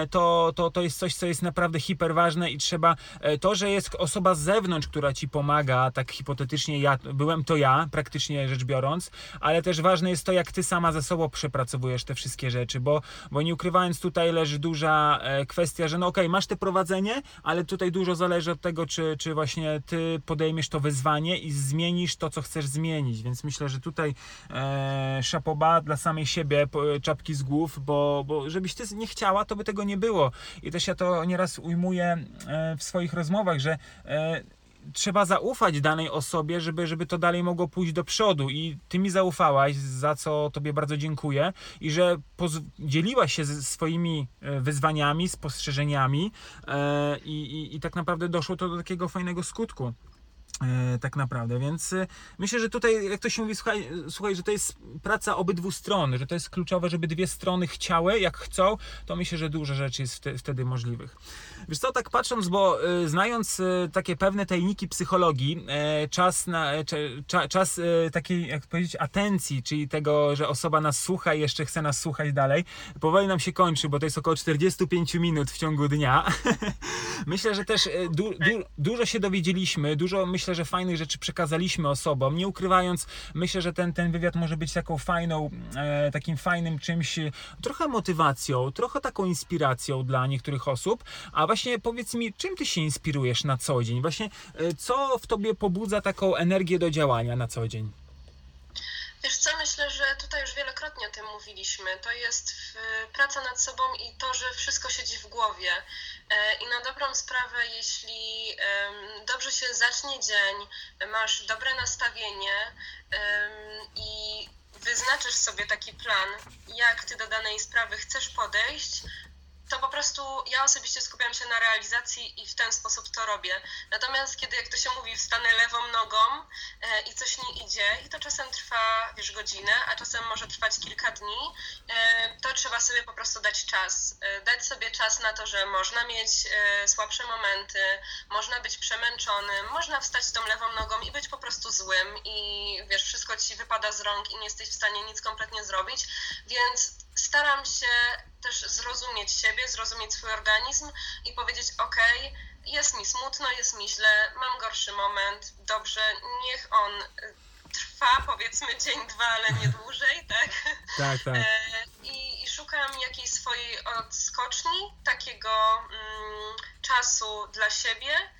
to, to, to jest coś, co jest naprawdę hiper ważne i trzeba, to, że jest osoba z zewnątrz, która ci pomaga, tak hipotetycznie ja, byłem to ja, praktycznie rzecz biorąc, ale też ważne jest to, jak ty sama ze sobą przepracowujesz te wszystkie rzeczy, bo, bo nie ukrywając, tutaj leży duża kwestia, że no okej, masz te prowadzenie, ale tutaj dużo zależy od tego, czy, czy właśnie ty podejmiesz to wyzwanie i zmienisz to, co chcesz zmienić, więc myślę, że tutaj e, szapoba dla samej siebie, czapki z głów, bo, bo żebyś ty nie chciała, to by tego nie było. I też ja to nieraz ujmuję e, w swoich rozmowach, że e, trzeba zaufać danej osobie, żeby, żeby to dalej mogło pójść do przodu. I ty mi zaufałaś, za co tobie bardzo dziękuję, i że dzieliłaś się swoimi e, wyzwaniami, spostrzeżeniami e, i, i, i tak naprawdę doszło to do takiego fajnego skutku. E, tak naprawdę, więc e, myślę, że tutaj, jak to się mówi, słuchaj, słuchaj, że to jest praca obydwu stron, że to jest kluczowe, żeby dwie strony chciały, jak chcą, to myślę, że dużo rzeczy jest wte, wtedy możliwych. Wiesz co, tak patrząc, bo e, znając e, takie pewne tajniki psychologii, e, czas na, e, czas takiej, jak powiedzieć, atencji, czyli tego, że osoba nas słucha i jeszcze chce nas słuchać dalej, powoli nam się kończy, bo to jest około 45 minut w ciągu dnia. myślę, że też du, du, dużo się dowiedzieliśmy, dużo myślę, że fajnych rzeczy przekazaliśmy osobom, nie ukrywając, myślę, że ten, ten wywiad może być taką fajną, e, takim fajnym czymś, e, trochę motywacją, trochę taką inspiracją dla niektórych osób, a właśnie powiedz mi, czym ty się inspirujesz na co dzień? Właśnie, e, co w tobie pobudza taką energię do działania na co dzień? Wiesz co, myślę, że tutaj już wielokrotnie o tym mówiliśmy. To jest praca nad sobą i to, że wszystko siedzi w głowie. E, I na dobrą sprawę, jeśli dobrze się zacznie dzień, masz dobre nastawienie i wyznaczysz sobie taki plan, jak ty do danej sprawy chcesz podejść, to po prostu ja osobiście skupiam się na realizacji i w ten sposób to robię. Natomiast kiedy, jak to się mówi, wstanę lewą nogą e, i coś nie idzie, i to czasem trwa, wiesz, godzinę, a czasem może trwać kilka dni, e, to trzeba sobie po prostu dać czas. E, dać sobie czas na to, że można mieć słabsze momenty, można być przemęczonym, można wstać tą lewą nogą i być po prostu złym i wiesz, wszystko ci wypada z rąk i nie jesteś w stanie nic kompletnie zrobić, więc staram się też zrozumieć siebie, zrozumieć swój organizm i powiedzieć: OK, jest mi smutno, jest mi źle, mam gorszy moment, dobrze, niech on y, trwa powiedzmy dzień, dwa, ale nie dłużej, tak? Tak, tak. E, I, I szukam jakiejś swojej odskoczni, takiego mm, czasu dla siebie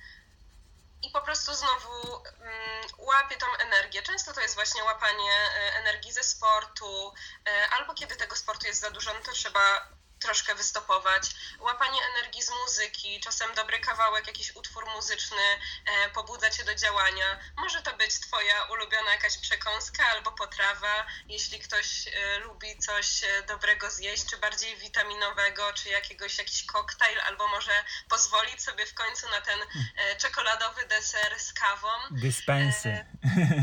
i po prostu znowu mm, łapię tą energię. Często to jest właśnie łapanie e, energii ze sportu, e, albo kiedy tego sportu jest za dużo, no to trzeba troszkę wystopować. Łapanie energii z muzyki, czasem dobry kawałek, jakiś utwór muzyczny e, pobudza cię do działania. Może to być twoja ulubiona jakaś przekąska albo potrawa, jeśli ktoś e, lubi coś e, dobrego zjeść, czy bardziej witaminowego, czy jakiegoś jakiś koktajl, albo może pozwolić sobie w końcu na ten e, czekoladowy deser z kawą. Dyspensy.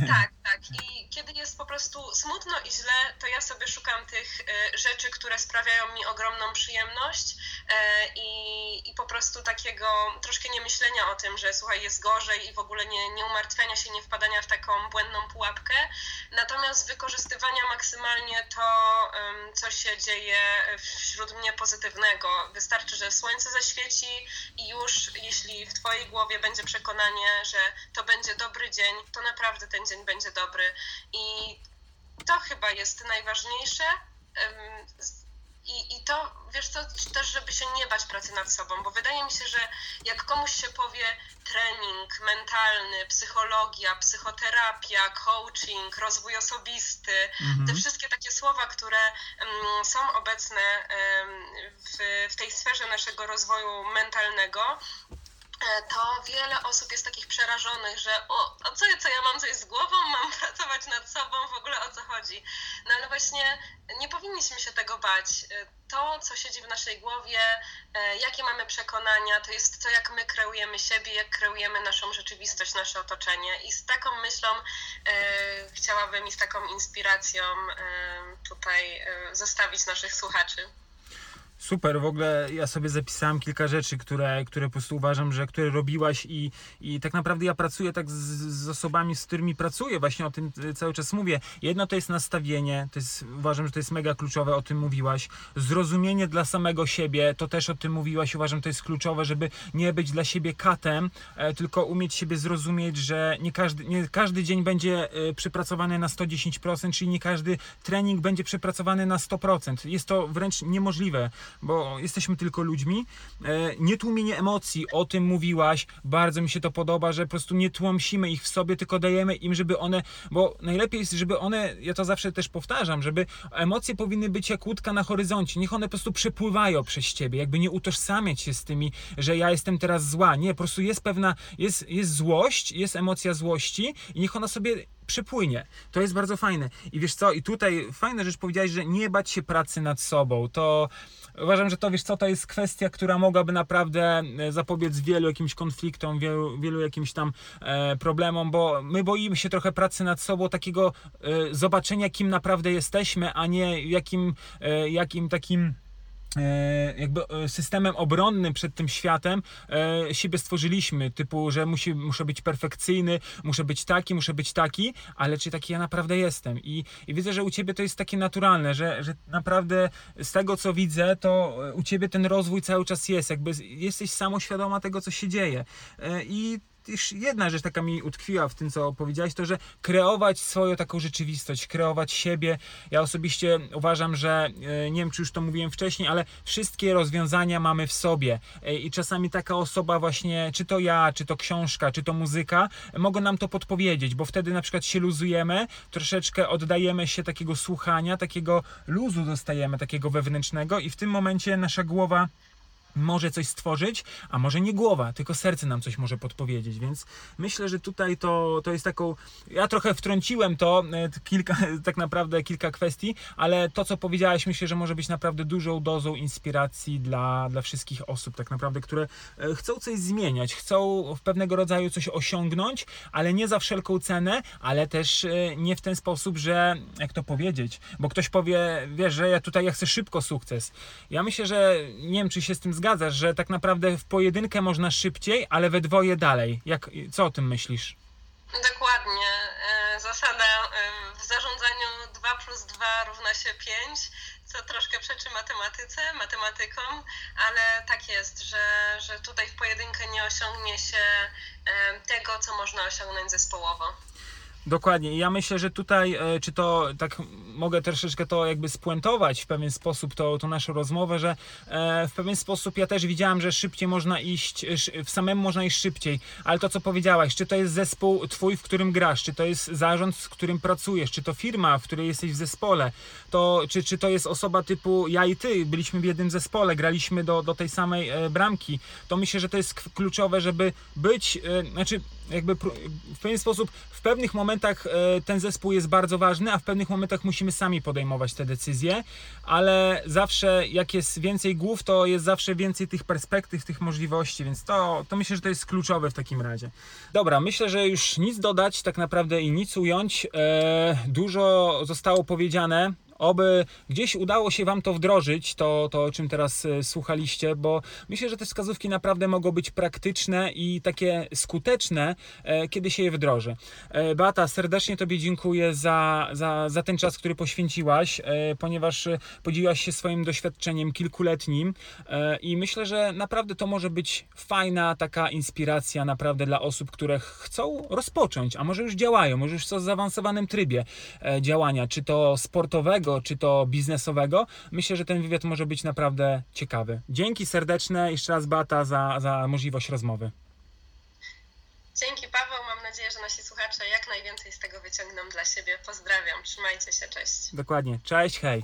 Tak, tak. I kiedy jest po prostu smutno i źle, to ja sobie szukam tych e, rzeczy, które sprawiają mi ogromną przyjemność e, i, i po prostu takiego troszkę nie myślenia o tym, że słuchaj, jest gorzej i w ogóle nie, nie umartwiania się, nie wpadania w taką błędną pułapkę. Natomiast wykorzystywania maksymalnie to, co się dzieje wśród mnie pozytywnego. Wystarczy, że słońce zaświeci i już jeśli w Twojej głowie będzie przekonanie, że to będzie dobry dzień, to naprawdę ten dzień będzie dobry. I to chyba jest najważniejsze. I, I to, wiesz co, też, żeby się nie bać pracy nad sobą, bo wydaje mi się, że jak komuś się powie trening mentalny, psychologia, psychoterapia, coaching, rozwój osobisty, Mhm. te wszystkie takie słowa, które mm, są obecne w, w tej sferze naszego rozwoju mentalnego, to wiele osób jest takich przerażonych, że o, a co, co ja mam coś z głową, mam pracować nad sobą, w ogóle o co chodzi. No ale właśnie nie powinniśmy się tego bać. E, To, co siedzi w naszej głowie, e, jakie mamy przekonania, to jest to, jak my kreujemy siebie, jak kreujemy naszą rzeczywistość, nasze otoczenie. I z taką myślą e, chciałabym i z taką inspiracją e, tutaj e, zostawić naszych słuchaczy. Super, w ogóle ja sobie zapisałem kilka rzeczy, które, które po prostu uważam, że które robiłaś i, i tak naprawdę ja pracuję tak z, z osobami, z którymi pracuję, właśnie o tym y, cały czas mówię. Jedno to jest nastawienie, to jest, uważam, że to jest mega kluczowe, o tym mówiłaś. Zrozumienie dla samego siebie, to też o tym mówiłaś, uważam, to jest kluczowe, żeby nie być dla siebie katem, e, tylko umieć siebie zrozumieć, że nie każdy, nie każdy dzień będzie e, przepracowany na 110%, czyli nie każdy trening będzie przepracowany na 100%. Jest to wręcz niemożliwe bo jesteśmy tylko ludźmi. E, Nietłumienie emocji, o tym mówiłaś, bardzo mi się to podoba, że po prostu nie tłamsimy ich w sobie, tylko dajemy im, żeby one, bo najlepiej jest, żeby one, ja to zawsze też powtarzam, żeby emocje powinny być jak łódka na horyzoncie, niech one po prostu przepływają przez ciebie, jakby nie utożsamiać się z tymi, że ja jestem teraz zła, nie, po prostu jest pewna, jest, jest złość, jest emocja złości i niech ona sobie przypłynie. To jest bardzo fajne. I wiesz co, i tutaj fajna rzecz powiedziałeś, że nie bać się pracy nad sobą. To uważam, że to wiesz co, to jest kwestia, która mogłaby naprawdę e, zapobiec wielu jakimś konfliktom, wielu, wielu jakimś tam e, problemom, bo my boimy się trochę pracy nad sobą, takiego e, zobaczenia, kim naprawdę jesteśmy, a nie jakim, jakim takim jakby e, systemem obronnym przed tym światem e, siebie stworzyliśmy, typu, że musi, muszę być perfekcyjny, muszę być taki, muszę być taki, ale czy taki ja naprawdę jestem? I, i widzę, że u ciebie to jest takie naturalne, że, że naprawdę z tego, co widzę, to e, u ciebie ten rozwój cały czas jest, jakby jesteś samoświadoma tego, co się dzieje. E, I jedna rzecz taka mi utkwiła w tym, co powiedziałeś, to, że kreować swoją taką rzeczywistość, kreować siebie. Ja osobiście uważam, że e, nie wiem, czy już to mówiłem wcześniej, ale wszystkie rozwiązania mamy w sobie. E, I czasami taka osoba właśnie, czy to ja, czy to książka, czy to muzyka, mogą nam to podpowiedzieć, bo wtedy na przykład się luzujemy, troszeczkę oddajemy się takiego słuchania, takiego luzu dostajemy, takiego wewnętrznego i w tym momencie nasza głowa może coś stworzyć, a może nie głowa, tylko serce nam coś może podpowiedzieć, więc myślę, że tutaj to, to jest taką, ja trochę wtrąciłem to, e, kilka, tak naprawdę kilka kwestii, ale to, co powiedziałaś, myślę, że może być naprawdę dużą dozą inspiracji dla, dla wszystkich osób, tak naprawdę, które e, chcą coś zmieniać, chcą w pewnego rodzaju coś osiągnąć, ale nie za wszelką cenę, ale też e, nie w ten sposób, że, jak to powiedzieć, bo ktoś powie, wiesz, że ja tutaj ja chcę szybko sukces. Ja myślę, że nie wiem, czy się z tym zgadzasz, że tak naprawdę w pojedynkę można szybciej, ale we dwoje dalej. Jak, co o tym myślisz? Dokładnie. E, Zasada w zarządzaniu 2 plus 2 równa się 5, co troszkę przeczy matematyce, matematykom, ale tak jest, że, że tutaj w pojedynkę nie osiągnie się tego, co można osiągnąć zespołowo. Dokładnie. I ja myślę, że tutaj, e, czy to tak mogę troszeczkę to jakby spuentować w pewien sposób, to, tą naszą rozmowę, że e, w pewien sposób ja też widziałam, że szybciej można iść, e, w samemu można iść szybciej, ale to co powiedziałaś, czy to jest zespół twój, w którym grasz, czy to jest zarząd, z którym pracujesz, czy to firma, w której jesteś w zespole, to, czy, czy to jest osoba typu ja i ty, byliśmy w jednym zespole, graliśmy do, do tej samej bramki, to myślę, że to jest kluczowe, żeby być, znaczy jakby w pewien sposób w pewnych momentach e, ten zespół jest bardzo ważny, a w pewnych momentach musimy sami podejmować te decyzje, ale zawsze jak jest więcej głów, to jest zawsze więcej tych perspektyw, tych możliwości, więc to, to myślę, że to jest kluczowe w takim razie. Dobra, myślę, że już nic dodać tak naprawdę i nic ująć. E, dużo zostało powiedziane. Oby gdzieś udało się Wam to wdrożyć, to, to o czym teraz e, słuchaliście, bo myślę, że te wskazówki naprawdę mogą być praktyczne i takie skuteczne, e, kiedy się je wdroży. E, Beata, serdecznie Tobie dziękuję za, za, za ten czas, który poświęciłaś, ponieważ podzieliłaś się swoim doświadczeniem kilkuletnim i myślę, że naprawdę to może być fajna taka inspiracja naprawdę dla osób, które chcą rozpocząć, a może już działają, może już są w zaawansowanym trybie działania, czy to sportowego, czy to biznesowego. Myślę, że ten wywiad może być naprawdę ciekawy. Dzięki serdeczne jeszcze raz Beata za, za możliwość rozmowy. Dzięki Paweł, mam nadzieję, że nasi słuchacze jak najwięcej z tego wyciągną dla siebie. Pozdrawiam, trzymajcie się, cześć. Dokładnie. Cześć, hej.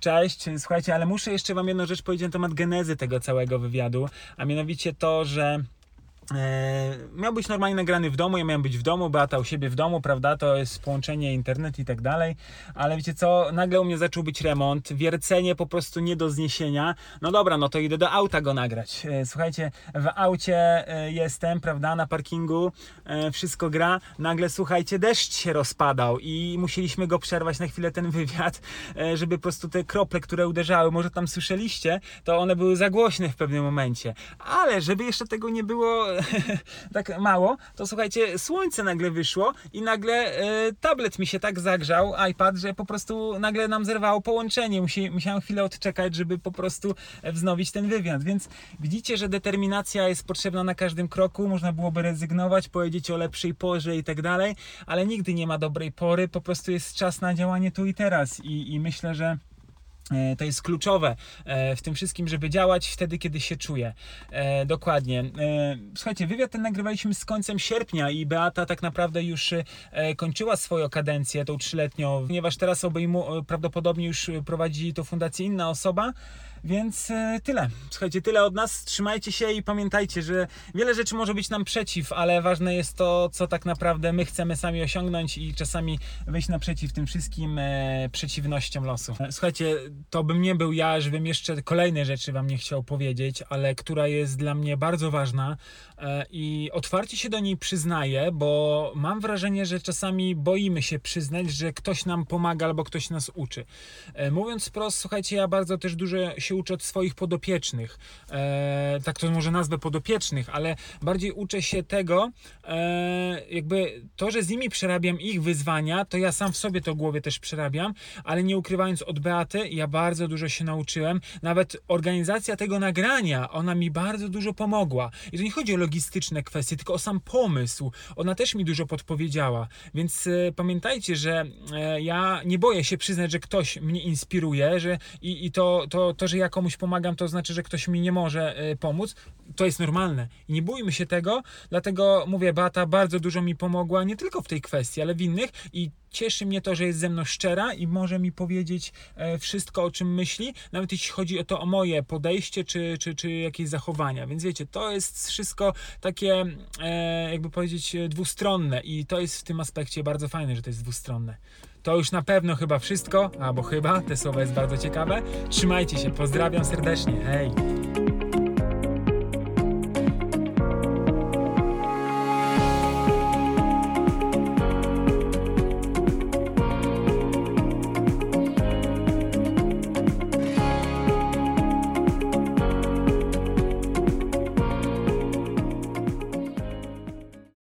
Cześć, słuchajcie, ale muszę jeszcze Wam jedną rzecz powiedzieć na temat genezy tego całego wywiadu, a mianowicie to, że miał być normalnie nagrany w domu, ja miałem być w domu, Beata u siebie w domu, prawda, to jest połączenie internet i tak dalej, ale wiecie co, nagle u mnie zaczął być remont, wiercenie po prostu nie do zniesienia, no dobra, no to idę do auta go nagrać, e, słuchajcie, w aucie e, jestem, prawda, na parkingu, e, wszystko gra, nagle słuchajcie, deszcz się rozpadał i musieliśmy go przerwać na chwilę ten wywiad, e, żeby po prostu te krople, które uderzały, może tam słyszeliście, to one były za głośne w pewnym momencie, ale żeby jeszcze tego nie było tak mało, to słuchajcie, słońce nagle wyszło i nagle e, tablet mi się tak zagrzał, iPad, że po prostu nagle nam zerwało połączenie. Musi, musiałem chwilę odczekać, żeby po prostu e, wznowić ten wywiad. Więc widzicie, że determinacja jest potrzebna na każdym kroku. Można byłoby rezygnować, powiedzieć o lepszej porze i tak dalej, ale nigdy nie ma dobrej pory. Po prostu jest czas na działanie tu i teraz. I, i myślę, że. E, To jest kluczowe e, w tym wszystkim, żeby działać wtedy, kiedy się czuje. E, Dokładnie. Słuchajcie, wywiad ten nagrywaliśmy z końcem sierpnia i Beata tak naprawdę już kończyła swoją kadencję, tą trzyletnią, ponieważ teraz obejmu, prawdopodobnie już prowadzi tą fundację inna osoba. Więc e, tyle. Słuchajcie, tyle od nas. Trzymajcie się i pamiętajcie, że wiele rzeczy może być nam przeciw, ale ważne jest to, co tak naprawdę my chcemy sami osiągnąć i czasami wyjść naprzeciw tym wszystkim e, przeciwnościom losu. Słuchajcie, to bym nie był ja, żebym jeszcze kolejne rzeczy Wam nie chciał powiedzieć, ale która jest dla mnie bardzo ważna i otwarcie się do niej przyznaję, bo mam wrażenie, że czasami boimy się przyznać, że ktoś nam pomaga albo ktoś nas uczy. E, Mówiąc wprost, słuchajcie, ja bardzo też dużo się uczę od swoich podopiecznych. E, tak to może nazwę podopiecznych, ale bardziej uczę się tego, e, jakby to, że z nimi przerabiam ich wyzwania, to ja sam w sobie to głowie też przerabiam, ale nie ukrywając od Beaty, ja bardzo dużo się nauczyłem. Nawet organizacja tego nagrania, ona mi bardzo dużo pomogła. I to nie chodzi o logistyczne kwestie, tylko o sam pomysł. Ona też mi dużo podpowiedziała. Więc e, pamiętajcie, że e, ja nie boję się przyznać, że ktoś mnie inspiruje, że i, i to, to, to, że ja komuś pomagam, to znaczy, że ktoś mi nie może e, pomóc. To jest normalne. I nie bójmy się tego, dlatego mówię, Beata bardzo dużo mi pomogła, nie tylko w tej kwestii, ale w innych i cieszy mnie to, że jest ze mną szczera i może mi powiedzieć e, wszystko, o czym myśli, nawet jeśli chodzi o to o moje podejście czy, czy, czy jakieś zachowania. Więc wiecie, to jest wszystko takie, e, jakby powiedzieć, e, dwustronne i to jest w tym aspekcie bardzo fajne, że to jest dwustronne. To już na pewno chyba wszystko, albo chyba, te słowa jest bardzo ciekawe. Trzymajcie się, pozdrawiam serdecznie, hej!